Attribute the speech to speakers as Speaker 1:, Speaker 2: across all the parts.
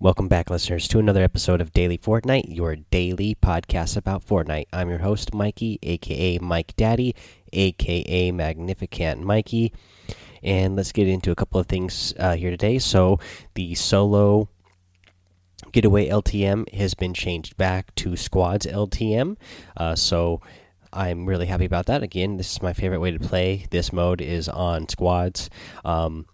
Speaker 1: Welcome back, listeners, to another episode of Daily Fortnite, your daily podcast about Fortnite. I'm your host, Mikey, aka Mike Daddy, aka Magnificent Mikey. And let's get into a couple of things uh, here today. So, the solo getaway LTM has been changed back to squads LTM. Uh, so, I'm really happy about that. Again, this is my favorite way to play. This mode is on squads. Um,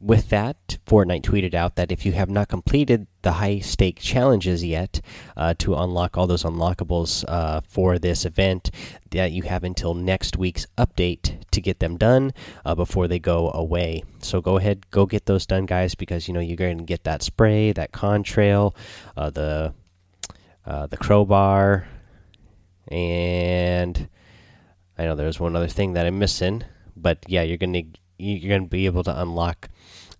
Speaker 1: with that, Fortnite tweeted out that if you have not completed the high stake challenges yet uh, to unlock all those unlockables uh, for this event, that you have until next week's update to get them done uh, before they go away. So go ahead, go get those done, guys, because you know you're going to get that spray, that contrail, uh, the uh, the crowbar, and I know there's one other thing that I'm missing, but yeah, you're gonna you're gonna be able to unlock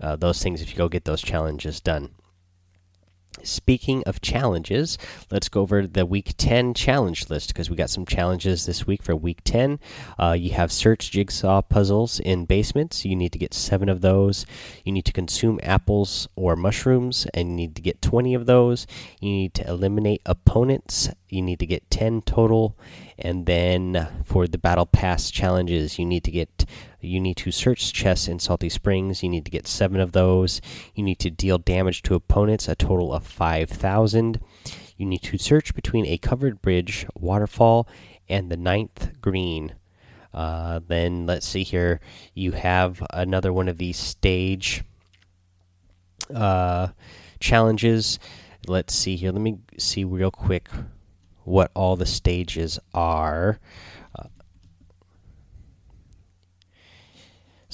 Speaker 1: uh, those things if you go get those challenges done. Speaking of challenges, let's go over the week 10 challenge list because we got some challenges this week for week 10. Uh, you have search jigsaw puzzles in basements. You need to get seven of those. You need to consume apples or mushrooms, and you need to get 20 of those. You need to eliminate opponents. You need to get 10 total. And then for the battle pass challenges, you need to get you need to search chests in Salty Springs. You need to get seven of those. You need to deal damage to opponents, a total of 5,000. You need to search between a covered bridge, waterfall, and the ninth green. Uh, then let's see here. You have another one of these stage uh, challenges. Let's see here. Let me see real quick what all the stages are.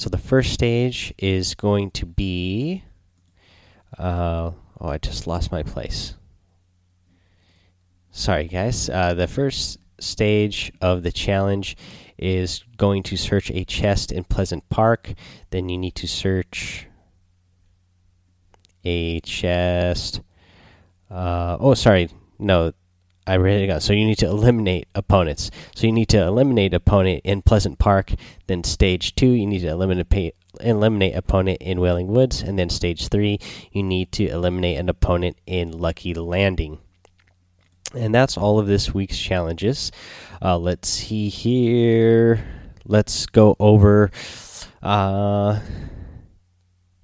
Speaker 1: So the first stage is going to be. Uh, oh, I just lost my place. Sorry, guys. Uh, the first stage of the challenge is going to search a chest in Pleasant Park. Then you need to search a chest. Uh, oh, sorry. No, I read got. So you need to eliminate opponents. So you need to eliminate opponent in Pleasant Park. Then stage two, you need to eliminate eliminate opponent in Wailing Woods, and then stage three, you need to eliminate an opponent in Lucky Landing. And that's all of this week's challenges. Uh, let's see here. Let's go over. Uh,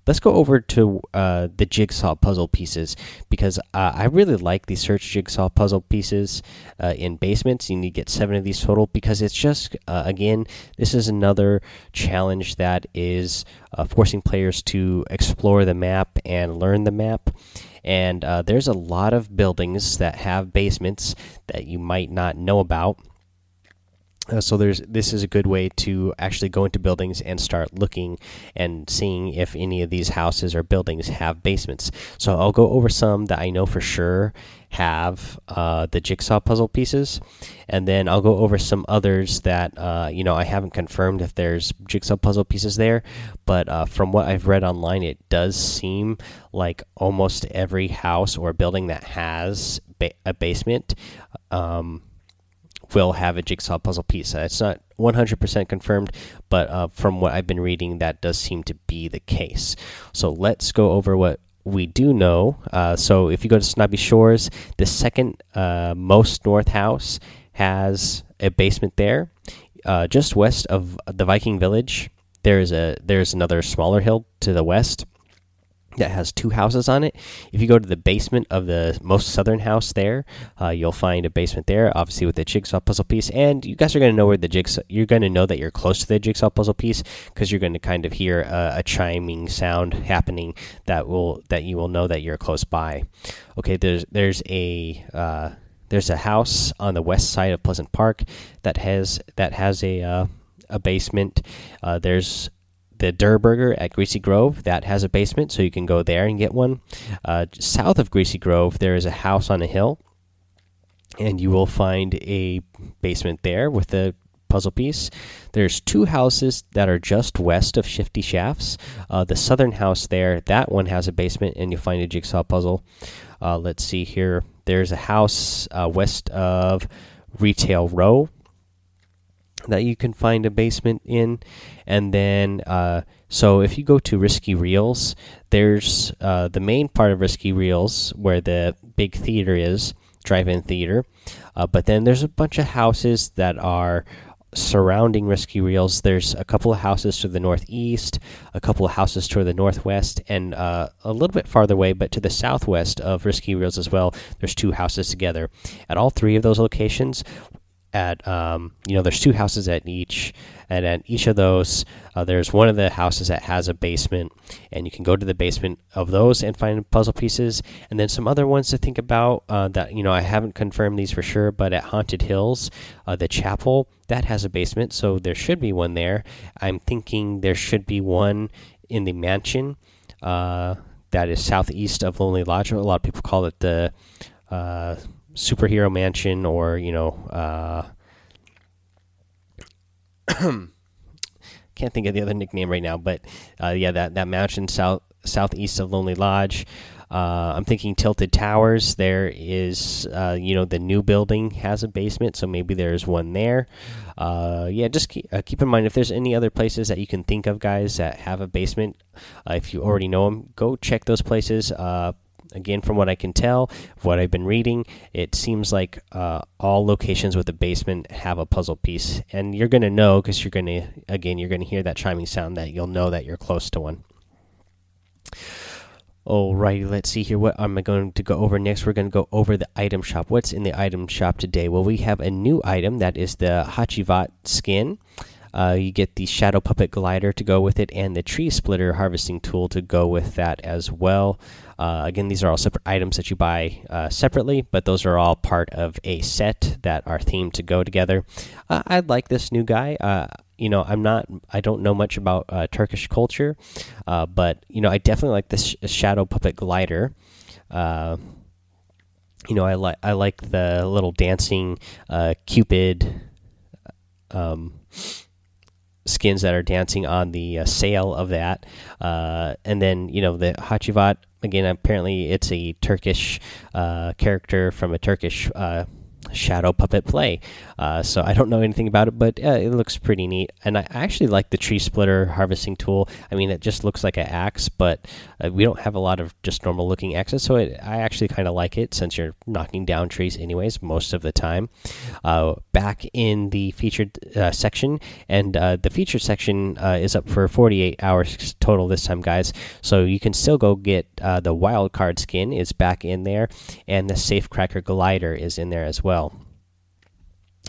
Speaker 1: let's go over to uh, the jigsaw puzzle pieces because uh, I really like the search jigsaw puzzle pieces uh, in basements. You need to get seven of these total because it's just, uh, again, this is another challenge that is uh, forcing players to explore the map and learn the map. And uh, there's a lot of buildings that have basements that you might not know about uh, so there's this is a good way to actually go into buildings and start looking and seeing if any of these houses or buildings have basements. So I'll go over some that I know for sure have uh, the jigsaw puzzle pieces, and then I'll go over some others that uh, you know I haven't confirmed if there's jigsaw puzzle pieces there, but uh, from what I've read online, it does seem like almost every house or building that has ba a basement. Um, will have a jigsaw puzzle piece. Uh, it's not 100% confirmed, but uh, from what I've been reading, that does seem to be the case. So let's go over what we do know. Uh, so if you go to Snobby Shores, the second uh, most north house has a basement there. Uh, just west of the Viking Village, there's a there's another smaller hill to the west that has two houses on it. If you go to the basement of the most southern house there, uh, you'll find a basement there, obviously with the jigsaw puzzle piece. And you guys are going to know where the jigsaw. You're going to know that you're close to the jigsaw puzzle piece because you're going to kind of hear a, a, chiming sound happening that will that you will know that you're close by. Okay, there's there's a uh, there's a house on the west side of Pleasant Park that has that has a uh, a basement. Uh, there's the Durr Burger at Greasy Grove that has a basement, so you can go there and get one. Uh, south of Greasy Grove, there is a house on a hill, and you will find a basement there with a puzzle piece. There's two houses that are just west of Shifty Shafts. Uh, the southern house there, that one has a basement, and you'll find a jigsaw puzzle. Uh, let's see here. There's a house uh, west of Retail Row that you can find a basement in, and then uh, so if you go to Risky Reels, there's uh, the main part of Risky Reels where the big theater is, drive-in theater, uh, but then there's a bunch of houses that are surrounding Risky Reels. There's a couple of houses to the northeast, a couple of houses to the northwest, and uh, a little bit farther away, but to the southwest of Risky Reels as well. There's two houses together. At all three of those locations, at um, you know there's two houses at each and at each of those uh, there's one of the houses that has a basement and you can go to the basement of those and find puzzle pieces. And then some other ones to think about uh, that you know i haven't confirmed these for sure but at haunted hills uh, the chapel that has a basement so there should be one there. I'm thinking there should be one in the mansion uh, that is southeast of lonely lodge. A lot of people call it the uh, superhero mansion or you know uh, can't think of the other nickname right now but uh, yeah that that mansion south southeast of lonely lodge uh, i'm thinking tilted towers. There is uh, you know the new building has a basement so maybe there's one there. Uh, yeah just keep, uh, keep in mind if there's any other places that you can think of guys that have a basement if you already know them go check those places again, from what I can tell, what I've been reading, it seems like uh, all locations with a basement have a puzzle piece, and you're going to know because you're going to again you're going to hear that chiming sound that you'll know that you're close to one. Alrighty, let's see here. What am I going to go over next? We're going to go over the item shop. What's in the item shop today? Well, we have a new item that is the Hacivat skin. Uh, you get the Shadow Puppet Glider to go with it, and the Tree Splitter Harvesting Tool to go with that as well. Uh, again, these are all separate items that you buy uh, separately, but those are all part of a set that are themed to go together. Uh, I like this new guy. Uh, you know, I'm not, I don't know much about uh, Turkish culture, but you know, I definitely like this sh Shadow Puppet Glider you know, I like I like the little dancing uh, Cupid um, skins that are dancing on the uh, sail of that. Uh, and then, you know, the Hacivat, again, apparently it's a Turkish uh, character from a Turkish uh, shadow puppet play. Uh, so I don't know anything about it, but uh, it looks pretty neat. And I actually like the tree splitter harvesting tool. I mean, it just looks like an axe, but uh, we don't have a lot of just normal looking axes, so it, I actually kind of like it since you're knocking down trees anyways most of the time. Uh, back in the featured uh, section, and uh, the featured section is up for 48 hours total this time, guys. So you can still go get the wild card skin is back in there, and the Safecracker glider is in there as well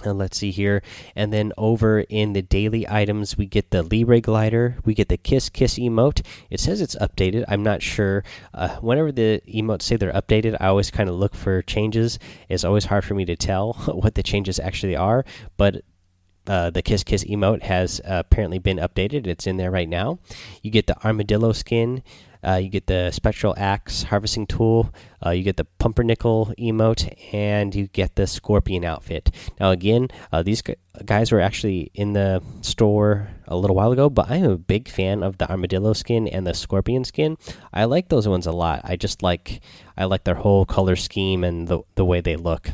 Speaker 1: And let's see here. And then over in the daily items, we get the Libre glider. We get the Kiss Kiss emote. It says it's updated. I'm not sure. Uh, whenever the emotes say they're updated, I always kind of look for changes. It's always hard for me to tell what the changes actually are. But uh, the Kiss Kiss emote has uh, apparently been updated. It's in there right now. You get the Armadillo skin. Uh, you get the Spectral Axe harvesting tool. Uh, you get the Pumpernickel emote, and you get the Scorpion outfit. Now, again, uh, these guys were actually in the store a little while ago, but I'm a big fan of the Armadillo skin and the Scorpion skin. I like those ones a lot. I just like I like their whole color scheme and the the way they look.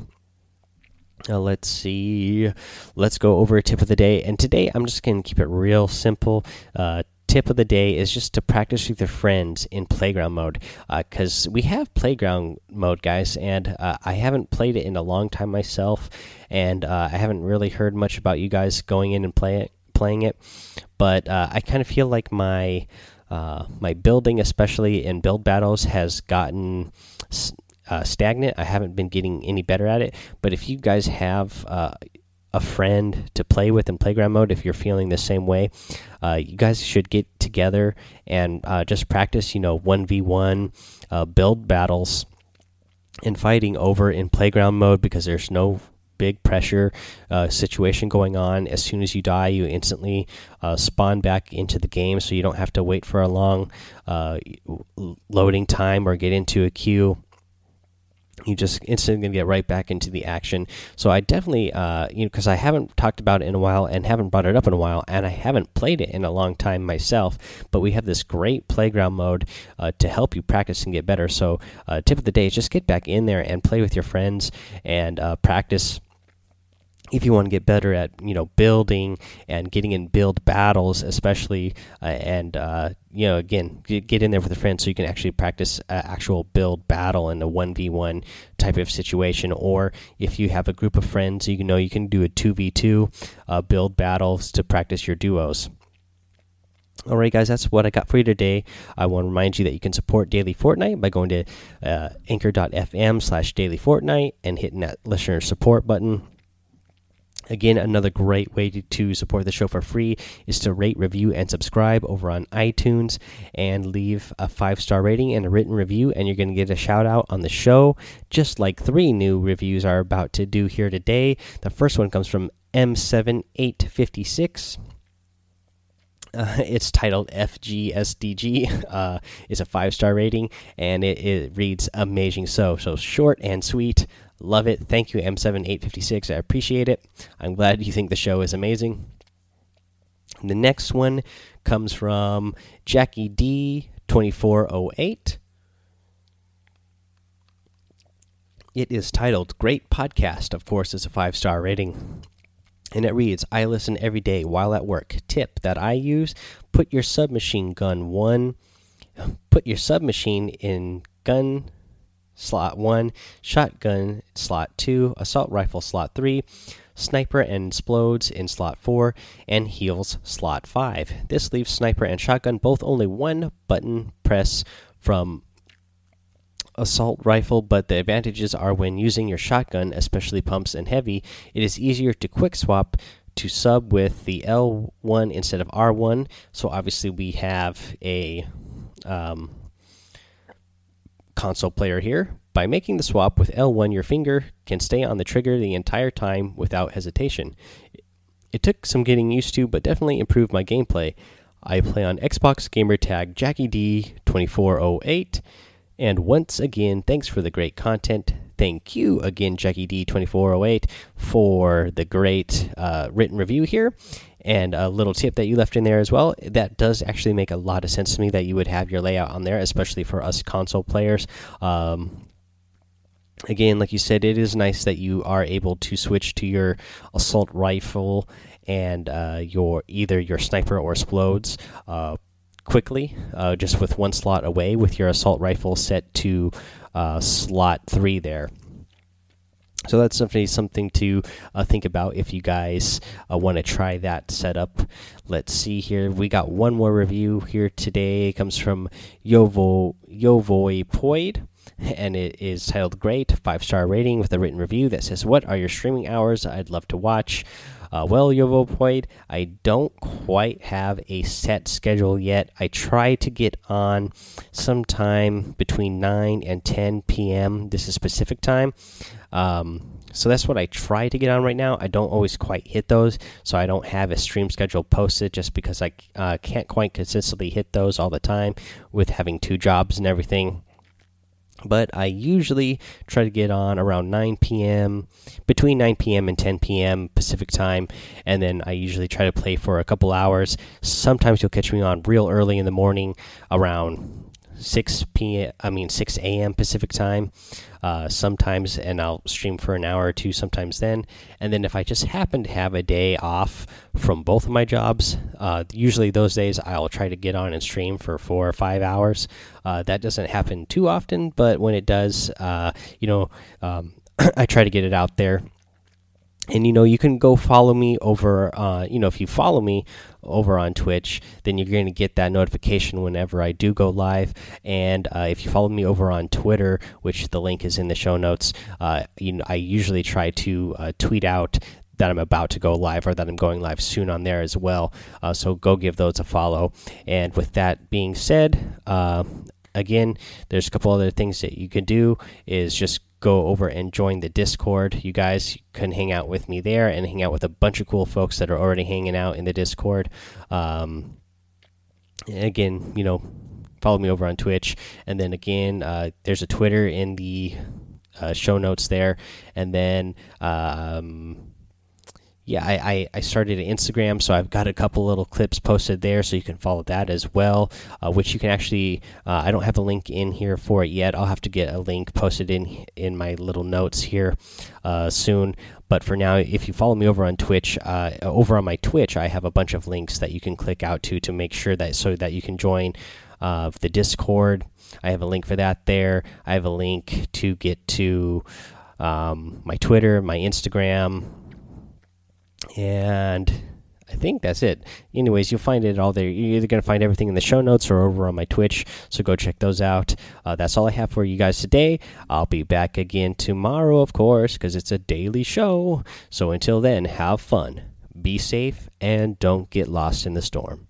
Speaker 1: Uh, let's see. Let's go over a tip of the day. And today I'm just going to keep it real simple. Uh, tip of the day is just to practice with your friends in playground mode because uh, we have playground mode guys and uh, i haven't played it in a long time myself and uh, i haven't really heard much about you guys going in and play it playing it but uh, i kind of feel like my uh, my building especially in build battles has gotten uh, stagnant. I haven't been getting any better at it but if you guys have a friend to play with in playground mode if you're feeling the same way. Uh, you guys should get together and uh, just practice you know 1v1 uh, build battles and fighting over in playground mode because there's no big pressure uh, situation going on. As soon as you die you instantly uh, spawn back into the game so you don't have to wait for a long uh, loading time or get into a queue you just instantly gonna get right back into the action. So I definitely, uh, you know, because I haven't talked about it in a while and haven't brought it up in a while, and I haven't played it in a long time myself. But we have this great playground mode uh, to help you practice and get better. So uh, tip of the day is just get back in there and play with your friends and uh, practice if you want to get better at you know building and getting in build battles especially uh, and uh, you know again get in there with a friend so you can actually practice uh, actual build battle in a 1v1 type of situation or if you have a group of friends you know you can do a 2v2 uh, build battles to practice your duos all right, guys, that's what I got for you today. I want to remind you that you can support Daily Fortnite by going to uh, anchor.fm slash daily fortnite and hitting that listener support button. Again, another great way to, support the show for free is to rate, review, and subscribe over on iTunes and leave a five star rating and a written review, and you're going to get a shout out on the show, just like three new reviews are about to do here today. The first one comes from M7856. Uh, it's titled FGSDG. Uh, it's a five star rating and it, it reads amazing. So, so short and sweet. Love it. Thank you, M7856. I appreciate it. I'm glad you think the show is amazing. The next one comes from Jackie D2408. It is titled Great Podcast. Of course, it's a five star rating. And it reads I listen every day while at work. Tip that I use put your submachine gun one, put your submachine in gun slot 1, shotgun slot 2, assault rifle slot 3, sniper and explodes in slot 4, and heals slot 5. This leaves sniper and shotgun both only one button press from assault rifle, but the advantages are when using your shotgun, especially pumps and heavy, it is easier to quick swap to sub with the L1 instead of R1. So obviously we have a um, console player here. By making the swap with L1, your finger can stay on the trigger the entire time without hesitation. It took some getting used to, but definitely improved my gameplay. I play on Xbox gamertag Jackie D2408. And once again, thanks for the great content. Thank you again, Jackie D2408, for the great uh, written review here and a little tip that you left in there as well. That does actually make a lot of sense to me that you would have your layout on there, especially for us console players. Um, again, like you said, it is nice that you are able to switch to your assault rifle and uh, your either your sniper or explodes uh, quickly, uh, just with one slot away, with your assault rifle set to uh, slot three there. So that's definitely something to uh, think about if you guys uh, want to try that setup. Let's see here. We got one more review here today. It comes from Yovo Yovoi Poid, and it is titled "Great." Five star rating with a written review that says, "What are your streaming hours? I'd love to watch." Uh, well, Yovo Poid, I don't quite have a set schedule yet. I try to get on sometime between 9 and 10 p.m. This is Pacific time. Um, so that's what I try to get on right now. I don't always quite hit those, so I don't have a stream schedule posted just because I uh, can't quite consistently hit those all the time with having two jobs and everything but I usually try to get on around 9 p.m. between 9 p.m. and 10 p.m. Pacific time, and then I usually try to play for a couple hours. Sometimes you'll catch me on real early in the morning around 6 p.m. I mean 6 a.m. Pacific time. Uh, sometimes, and I'll stream for an hour or two. Sometimes then, and then if I just happen to have a day off from both of my jobs, uh, usually those days I'll try to get on and stream for four or five hours. Uh, that doesn't happen too often, but when it does, uh, you know, um, I try to get it out there and you know you can go follow me over uh, you know if you follow me over on twitch then you're going to get that notification whenever i do go live. And uh, if you follow me over on twitter which the link is in the show notes uh, you know, i usually try to uh, tweet out that i'm about to go live or that i'm going live soon on there as well. Uh, so go give those a follow. And with that being said uh, again there's a couple other things that you can do is just go over and join the Discord. You guys can hang out with me there and hang out with a bunch of cool folks that are already hanging out in the Discord. Um, again, you know, follow me over on Twitch. And then again, uh, there's a Twitter in the uh, show notes there. And then, um, yeah, I, I, I, started an Instagram, so I've got a couple little clips posted there, so you can follow that as well. Uh, which you can actually, uh, I don't have a link in here for it yet. I'll have to get a link posted in in my little notes here uh, soon. But for now, if you follow me over on Twitch, uh, over on my Twitch, I have a bunch of links that you can click out to to make sure that so that you can join uh, the Discord. I have a link for that there. I have a link to get to um, my Twitter, my Instagram and I think that's it. Anyways, you'll find it all there. You're either going to find everything in the show notes or over on my Twitch. So go check those out. Uh, that's all I have for you guys today. I'll be back again tomorrow, of course, because it's a daily show. So until then, have fun, be safe, and don't get lost in the storm.